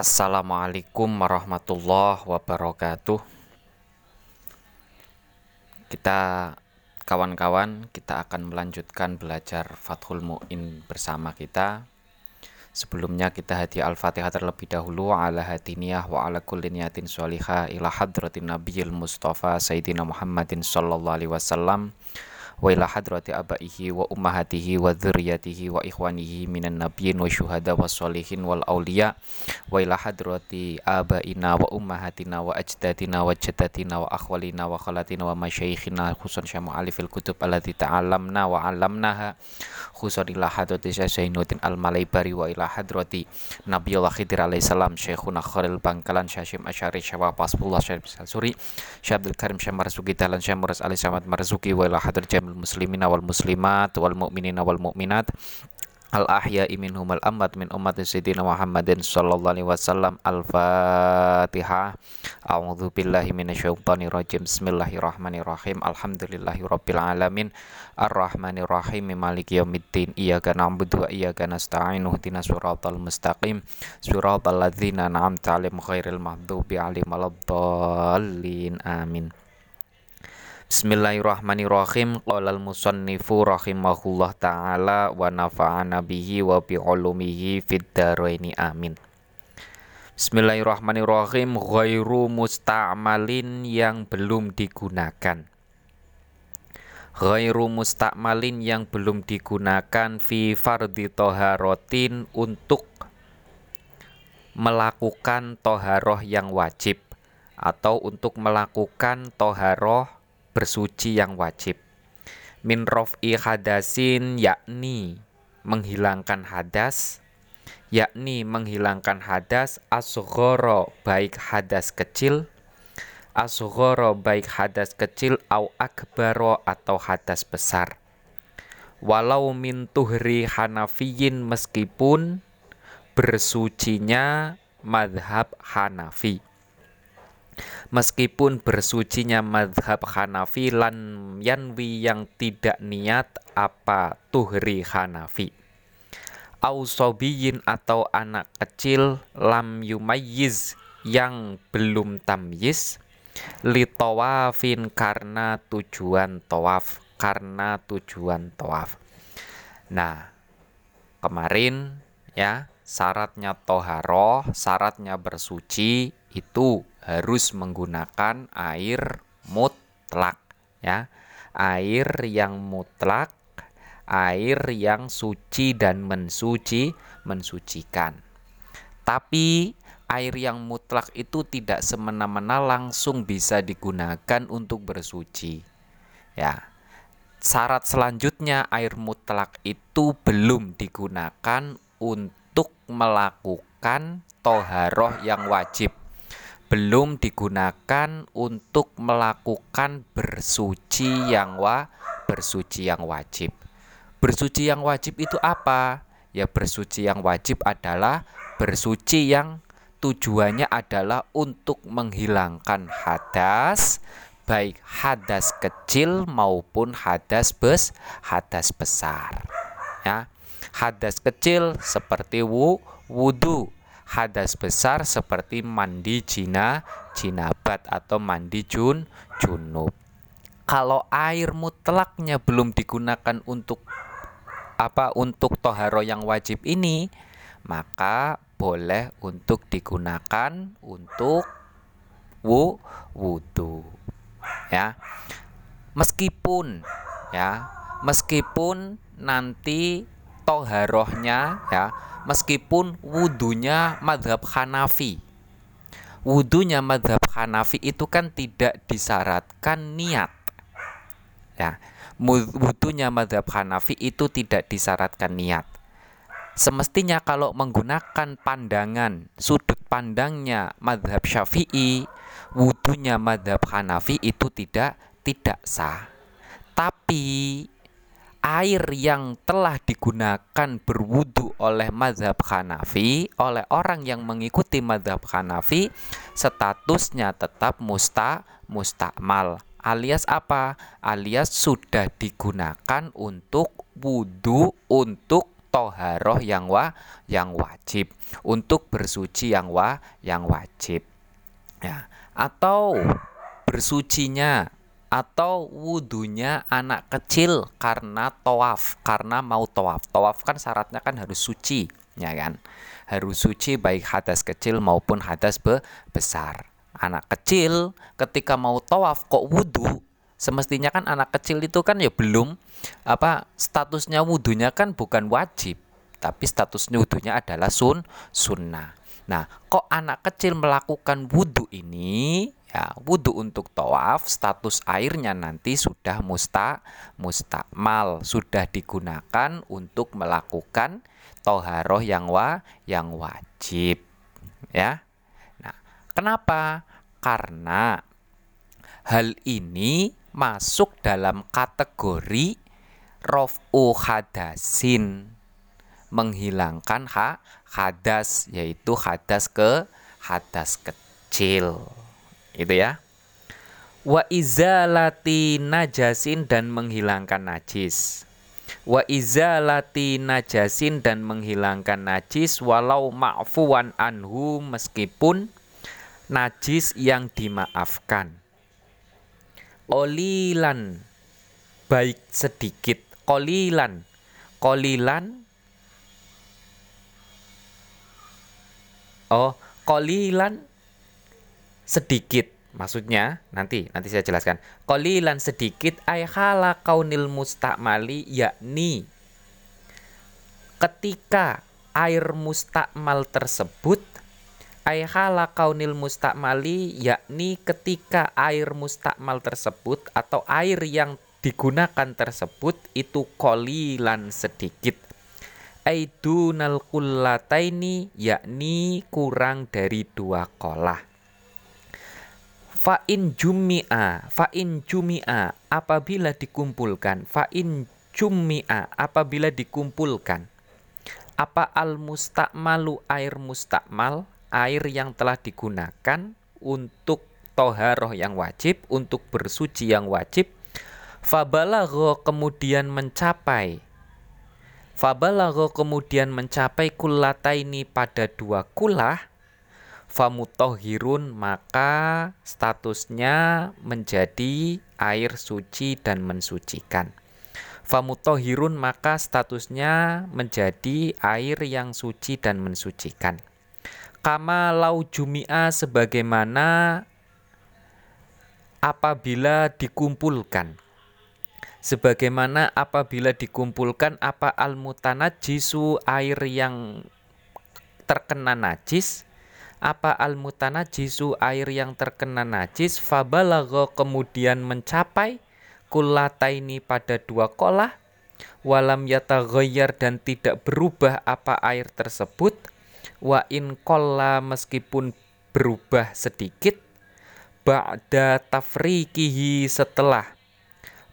Assalamualaikum warahmatullahi wabarakatuh. Kita kawan-kawan, kita akan melanjutkan belajar Fathul Mu'in bersama kita. Sebelumnya kita hadiah Al-Fatihah terlebih dahulu ala hadiniyah wa ala kulli niyatin sholihah ila hadratin nabiyil mustafa sayyidina Muhammadin sallallahu alaihi wasallam وإلى حضرة أبائه وأمهاته وذريته وإخوانه من النبيين والشهداء والصالحين والأولياء. وإلى حضرة آبائنا وأمهاتنا وأجدادنا وجداتنا وأخوالنا وخالاتنا ومشايخنا خصوصا شمعالف الكتب التي تعلمنا وعلمناها خصوصا إلى حضرة زين الدين المليبري وإلى حضرة نبي الله خضر عليه السلام شيخنا خليل بangkalan Syashim Asyari Syawab Pasbullah Syarif Salsuri Syabdul Karim Syamar Sugi Dahlan Syamuras Ali Samad Marzuki Wa ila hadir muslimina wal muslimat wal mu'minina wal mu'minat. Al ahya minhum al amwat min ummati sayyidina Muhammadin sallallahu alaihi wasallam. Al Fatihah A'udzu billahi minasyaitonir rajim Bismillahirrahmanirrahim. Alhamdulillahi rabbil alamin. Arrahmanir rahim maliki yaumiddin. Iyyaka na'budu wa iyyaka nasta'in. Ihdinas siratal mustaqim. Siratal ladzina an'amta 'alaihim ghairil maghdubi 'alaihim waladdallin. Amin Bismillahirrahmanirrahim. Qala al-musannifu rahimahullah taala wa nafa'ana bihi wa bi ulumihi fid amin. Bismillahirrahmanirrahim. Ghairu musta'malin yang belum digunakan. Ghairu musta'malin yang belum digunakan fi fardhi toharotin untuk melakukan toharoh yang wajib atau untuk melakukan toharoh bersuci yang wajib. Min rof'i hadasin yakni menghilangkan hadas yakni menghilangkan hadas asghara baik hadas kecil asghara baik hadas kecil au akbaro atau hadas besar walau min tuhri hanafiyin meskipun bersucinya madhab Hanafi Meskipun bersucinya madhab Hanafi lan yanwi yang tidak niat apa tuhri Hanafi. Ausobiyin atau anak kecil lam yumayiz yang belum tamyiz li tawafin karena tujuan tawaf karena tujuan tawaf. Nah, kemarin ya syaratnya toharoh, syaratnya bersuci itu harus menggunakan air mutlak ya. Air yang mutlak, air yang suci dan mensuci, mensucikan. Tapi air yang mutlak itu tidak semena-mena langsung bisa digunakan untuk bersuci. Ya. Syarat selanjutnya air mutlak itu belum digunakan untuk melakukan toharoh yang wajib belum digunakan untuk melakukan bersuci yang wa bersuci yang wajib. Bersuci yang wajib itu apa? Ya bersuci yang wajib adalah bersuci yang tujuannya adalah untuk menghilangkan hadas baik hadas kecil maupun hadas bes hadas besar. Ya. Hadas kecil seperti wu, wudu hadas besar seperti mandi jina, jinabat atau mandi jun, junub. Kalau air mutlaknya belum digunakan untuk apa untuk toharo yang wajib ini, maka boleh untuk digunakan untuk wu wudu. Ya. Meskipun ya, meskipun nanti toharohnya ya meskipun wudhunya madhab Hanafi. Wudhunya madhab Hanafi itu kan tidak disyaratkan niat. Ya, wudhunya madhab Hanafi itu tidak disyaratkan niat. Semestinya kalau menggunakan pandangan sudut pandangnya madhab Syafi'i, wudhunya madhab Hanafi itu tidak tidak sah. Tapi air yang telah digunakan berwudu oleh mazhab Hanafi oleh orang yang mengikuti mazhab Hanafi statusnya tetap musta mustakmal alias apa? Alias sudah digunakan untuk wudu untuk toharoh yang wa yang wajib, untuk bersuci yang wa yang wajib. Ya, atau bersucinya atau wudhunya anak kecil karena tawaf karena mau tawaf. Tawaf kan syaratnya kan harus suci ya kan? Harus suci baik hadas kecil maupun hadas be besar. Anak kecil ketika mau tawaf kok wudhu semestinya kan anak kecil itu kan ya belum apa statusnya wudhunya kan bukan wajib. Tapi statusnya wudhunya adalah sun sunnah nah kok anak kecil melakukan wudhu ini Ya, wudhu untuk tawaf status airnya nanti sudah musta mustakmal, sudah digunakan untuk melakukan toharoh yang wa yang wajib. Ya. Nah, kenapa? Karena hal ini masuk dalam kategori rofu hadasin menghilangkan ha hadas yaitu hadas ke hadas kecil. Itu ya. Wa izalati najasin dan menghilangkan najis. Wa izalati najasin dan menghilangkan najis walau ma'fuwan anhu meskipun najis yang dimaafkan. Olilan baik sedikit. Kolilan kolilan oh kolilan sedikit. Maksudnya nanti nanti saya jelaskan. Kolilan sedikit ayhala kaunil mustakmali yakni ketika air mustakmal tersebut ayhala kaunil mustakmali yakni ketika air mustakmal tersebut atau air yang digunakan tersebut itu kolilan sedikit aidunal kullataini yakni kurang dari dua kolah Fa'in jumi'a, fa'in jumi'a apabila dikumpulkan, fa'in jumi'a apabila dikumpulkan. Apa al mustakmalu air mustakmal, air yang telah digunakan untuk toharoh yang wajib, untuk bersuci yang wajib. Fabalagho kemudian mencapai Fabalagho kemudian mencapai kulataini pada dua kulah famutohirun maka statusnya menjadi air suci dan mensucikan. Famutohirun maka statusnya menjadi air yang suci dan mensucikan. Kama lau jumia sebagaimana apabila dikumpulkan. Sebagaimana apabila dikumpulkan apa al mutanajisu air yang terkena najis? Apa al mutanajisu air yang terkena najis? Fabalagho kemudian mencapai kulataini pada dua kolah? Walam yataghayyar dan tidak berubah apa air tersebut? Wa in kolla meskipun berubah sedikit? Ba'da tafrikihi setelah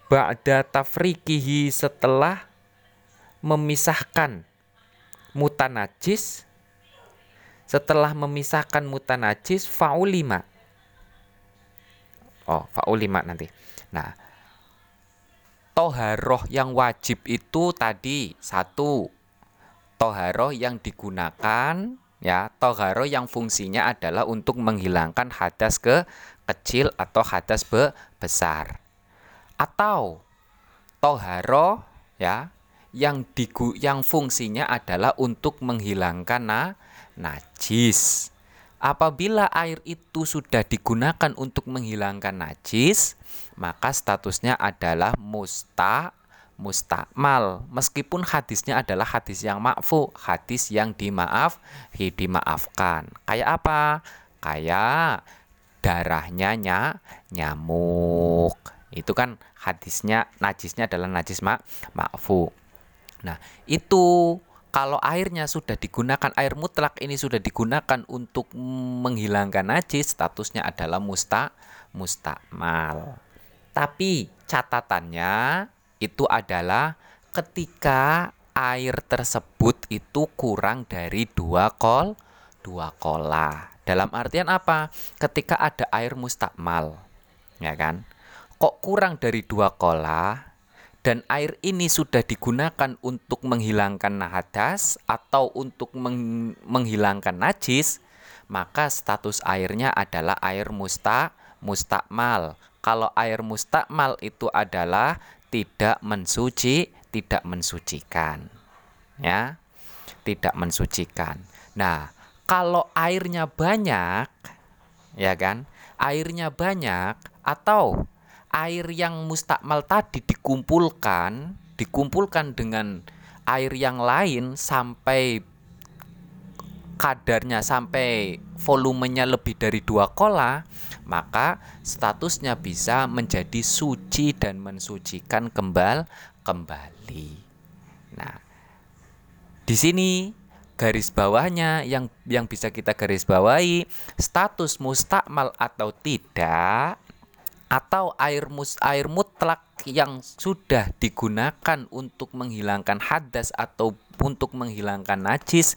ba'da tafrikihi setelah memisahkan mutanajis setelah memisahkan mutanajis faulima. Oh, faulima nanti. Nah, toharoh yang wajib itu tadi satu toharoh yang digunakan ya toharoh yang fungsinya adalah untuk menghilangkan hadas ke kecil atau hadas be besar atau toharoh ya yang digu yang fungsinya adalah untuk menghilangkan na najis. Apabila air itu sudah digunakan untuk menghilangkan najis, maka statusnya adalah musta mustakmal. Meskipun hadisnya adalah hadis yang makfu hadis yang dimaaf dimaafkan. Kayak apa? Kayak darahnya ny nyamuk itu kan hadisnya najisnya adalah najis mak makfu nah itu kalau airnya sudah digunakan air mutlak ini sudah digunakan untuk menghilangkan najis statusnya adalah musta mustakmal. Tapi catatannya itu adalah ketika air tersebut itu kurang dari dua kol dua kola. Dalam artian apa? Ketika ada air mustakmal, ya kan? Kok kurang dari dua kola? dan air ini sudah digunakan untuk menghilangkan hadas atau untuk meng menghilangkan najis, maka status airnya adalah air musta mustakmal. Kalau air mustakmal itu adalah tidak mensuci, tidak mensucikan. Ya. Tidak mensucikan. Nah, kalau airnya banyak ya kan? Airnya banyak atau air yang mustakmal tadi dikumpulkan, dikumpulkan dengan air yang lain sampai kadarnya sampai volumenya lebih dari dua kola, maka statusnya bisa menjadi suci dan mensucikan kembal kembali. Nah, di sini garis bawahnya yang yang bisa kita garis bawahi status mustakmal atau tidak atau air mus air mutlak yang sudah digunakan untuk menghilangkan hadas atau untuk menghilangkan najis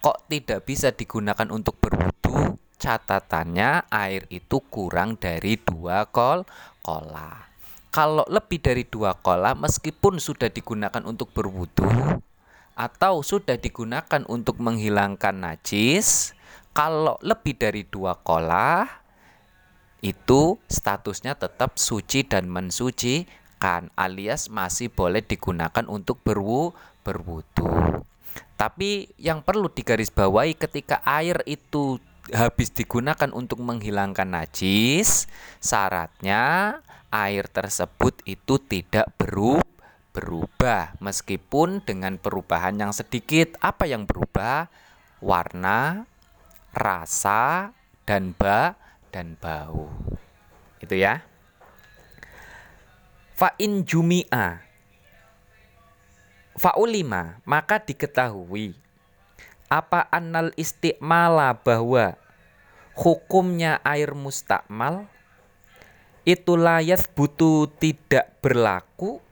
kok tidak bisa digunakan untuk berwudu? Catatannya air itu kurang dari dua kol kola. Kalau lebih dari dua kola meskipun sudah digunakan untuk berwudu atau sudah digunakan untuk menghilangkan najis kalau lebih dari dua kola itu statusnya tetap suci dan mensucikan alias masih boleh digunakan untuk berwu berwudu. Tapi yang perlu digarisbawahi ketika air itu habis digunakan untuk menghilangkan najis, syaratnya air tersebut itu tidak berubah berubah meskipun dengan perubahan yang sedikit. Apa yang berubah? Warna, rasa, dan ba dan bau. Itu ya. Fa'in jumi'a Fa'ulima maka diketahui apa annal istiqmala bahwa hukumnya air mustakmal itu layas butuh tidak berlaku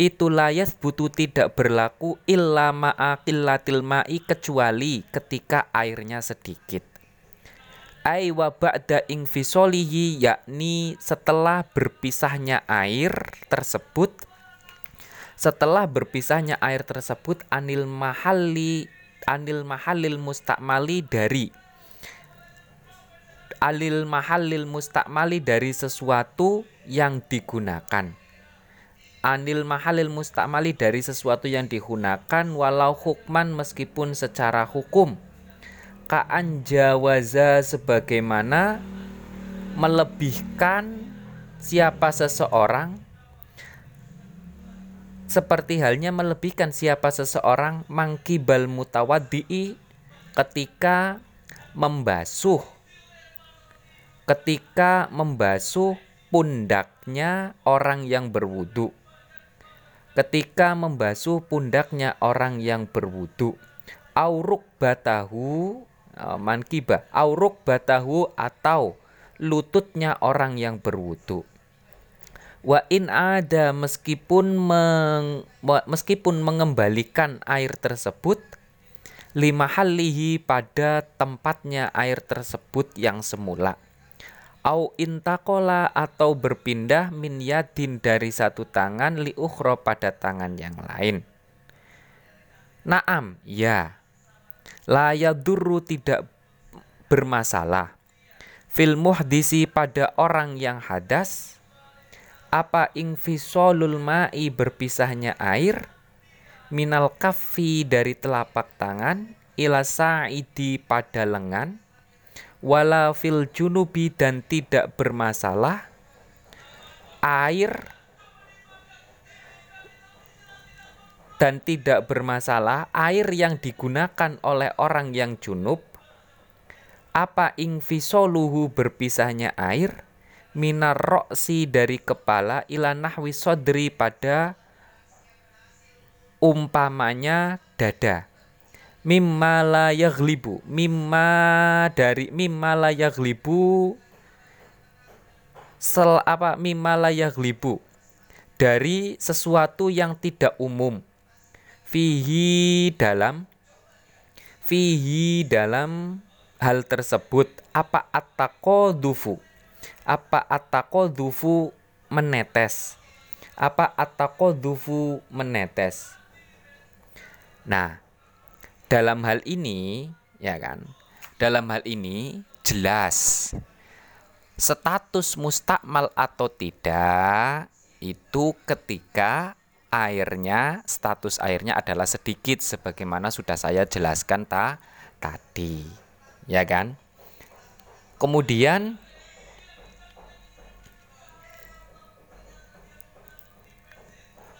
itu layas butuh tidak berlaku illa ma'aqillatil ma'i kecuali ketika airnya sedikit ai wa ba'da ingfisolihi yakni setelah berpisahnya air tersebut. Setelah berpisahnya air tersebut anil mahalli anil mahalil mustakmali dari alil mahalil mustakmali dari sesuatu yang digunakan. Anil mahalil mustakmali dari sesuatu yang digunakan walau hukman meskipun secara hukum ka'an jawaza sebagaimana melebihkan siapa seseorang seperti halnya melebihkan siapa seseorang mangkibal mutawaddi'i ketika membasuh ketika membasuh pundaknya orang yang berwudu ketika membasuh pundaknya orang yang berwudu. Auruk batahu uh, mankibah auruk batahu atau lututnya orang yang berwudu. Wa in ada meskipun meng, meskipun mengembalikan air tersebut lima halihi pada tempatnya air tersebut yang semula. Au intakola atau berpindah min yadin dari satu tangan li pada tangan yang lain. Naam ya layadurru tidak bermasalah. Fil muhdisi pada orang yang hadas apa ingfisolul ma'i berpisahnya air? Minal kafi dari telapak tangan ila sa'idi pada lengan wala fil junubi dan tidak bermasalah. Air dan tidak bermasalah air yang digunakan oleh orang yang junub apa ingfisoluhu berpisahnya air? Minar roksi dari kepala ila nahwi sodri pada umpamanya dada. Mimma la yaghlibu mimma dari mimma la yaghlibu sel apa mimma la yaghlibu. Dari sesuatu yang tidak umum fihi dalam fihi dalam hal tersebut apa dufu apa dufu menetes? Apa atakodufu menetes? Nah, dalam hal ini ya kan, dalam hal ini jelas status mustakmal atau tidak itu ketika airnya status airnya adalah sedikit sebagaimana sudah saya jelaskan ta tadi. Ya kan? Kemudian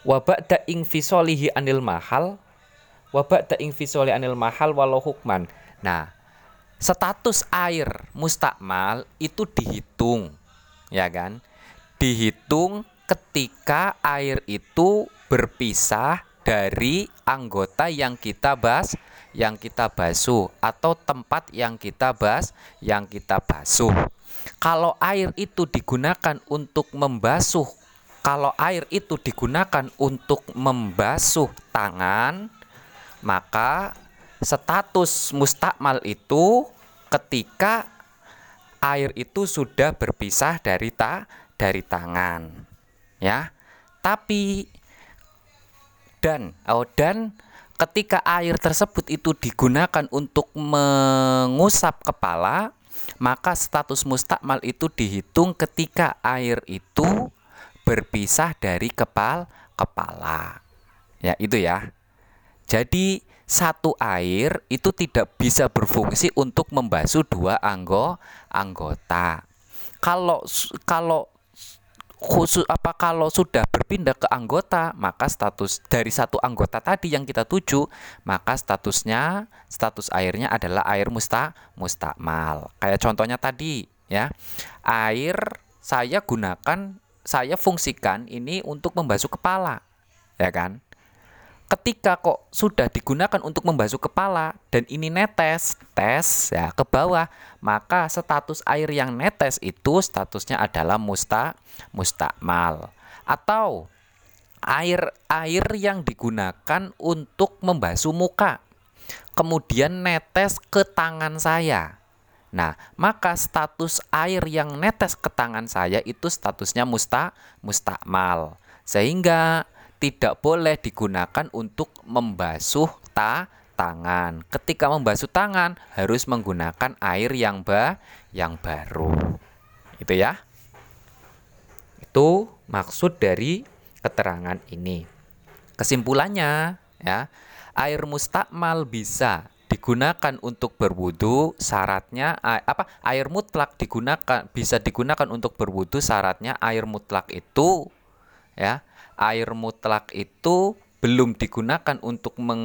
wabak da fisolihi anil mahal. Wabak da fisoli anil mahal walau hukman. Nah status air mustakmal itu dihitung ya kan? Dihitung ketika air itu berpisah dari anggota yang kita bas yang kita basuh atau tempat yang kita bas yang kita basuh. Kalau air itu digunakan untuk membasuh, kalau air itu digunakan untuk membasuh tangan, maka status mustakmal itu ketika air itu sudah berpisah dari ta dari tangan ya. Tapi dan oh dan ketika air tersebut itu digunakan untuk mengusap kepala, maka status mustakmal itu dihitung ketika air itu berpisah dari kepal kepala. Ya, itu ya. Jadi satu air itu tidak bisa berfungsi untuk membasuh dua anggo, anggota. Kalau kalau khusus apa kalau sudah berpindah ke anggota maka status dari satu anggota tadi yang kita tuju maka statusnya status airnya adalah air musta mustakmal kayak contohnya tadi ya. Air saya gunakan saya fungsikan ini untuk membasuh kepala ya kan ketika kok sudah digunakan untuk membasuh kepala dan ini netes tes ya ke bawah maka status air yang netes itu statusnya adalah musta mustakmal atau air air yang digunakan untuk membasuh muka kemudian netes ke tangan saya Nah, maka status air yang netes ke tangan saya itu statusnya musta mustakmal. Sehingga tidak boleh digunakan untuk membasuh ta tangan. Ketika membasuh tangan harus menggunakan air yang ba yang baru. Itu ya. Itu maksud dari keterangan ini. Kesimpulannya ya, air mustakmal bisa digunakan untuk berwudu syaratnya apa air mutlak digunakan bisa digunakan untuk berwudu syaratnya air mutlak itu ya air mutlak itu belum digunakan untuk meng,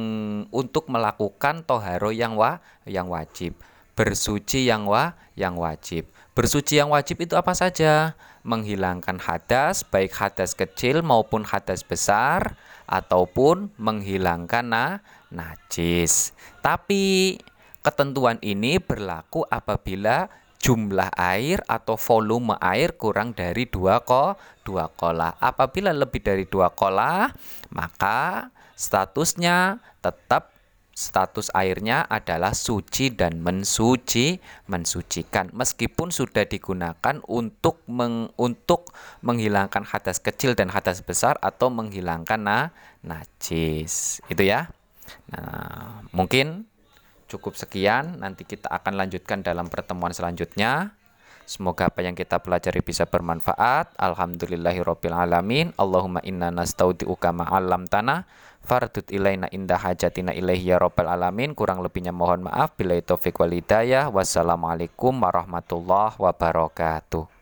untuk melakukan toharo yang wa yang wajib. Bersuci yang wa yang wajib. Bersuci yang wajib itu apa saja? Menghilangkan hadas baik hadas kecil maupun hadas besar ataupun menghilangkan na, najis. Tapi ketentuan ini berlaku apabila jumlah air atau volume air kurang dari dua ko dua kola. Apabila lebih dari dua kola, maka statusnya tetap status airnya adalah suci dan mensuci mensucikan. Meskipun sudah digunakan untuk meng, untuk menghilangkan hadas kecil dan hadas besar atau menghilangkan na, najis. Itu ya. Nah mungkin Cukup sekian, nanti kita akan lanjutkan dalam pertemuan selanjutnya. Semoga apa yang kita pelajari bisa bermanfaat. Alhamdulillahirabbil alamin. Allahumma inna nastaudiuka ma'alam tanah fardut ilaina indah hajatina ilaihi ya rabbal alamin. Kurang lebihnya mohon maaf. Bila wal hidayah. Wassalamualaikum warahmatullahi wabarakatuh.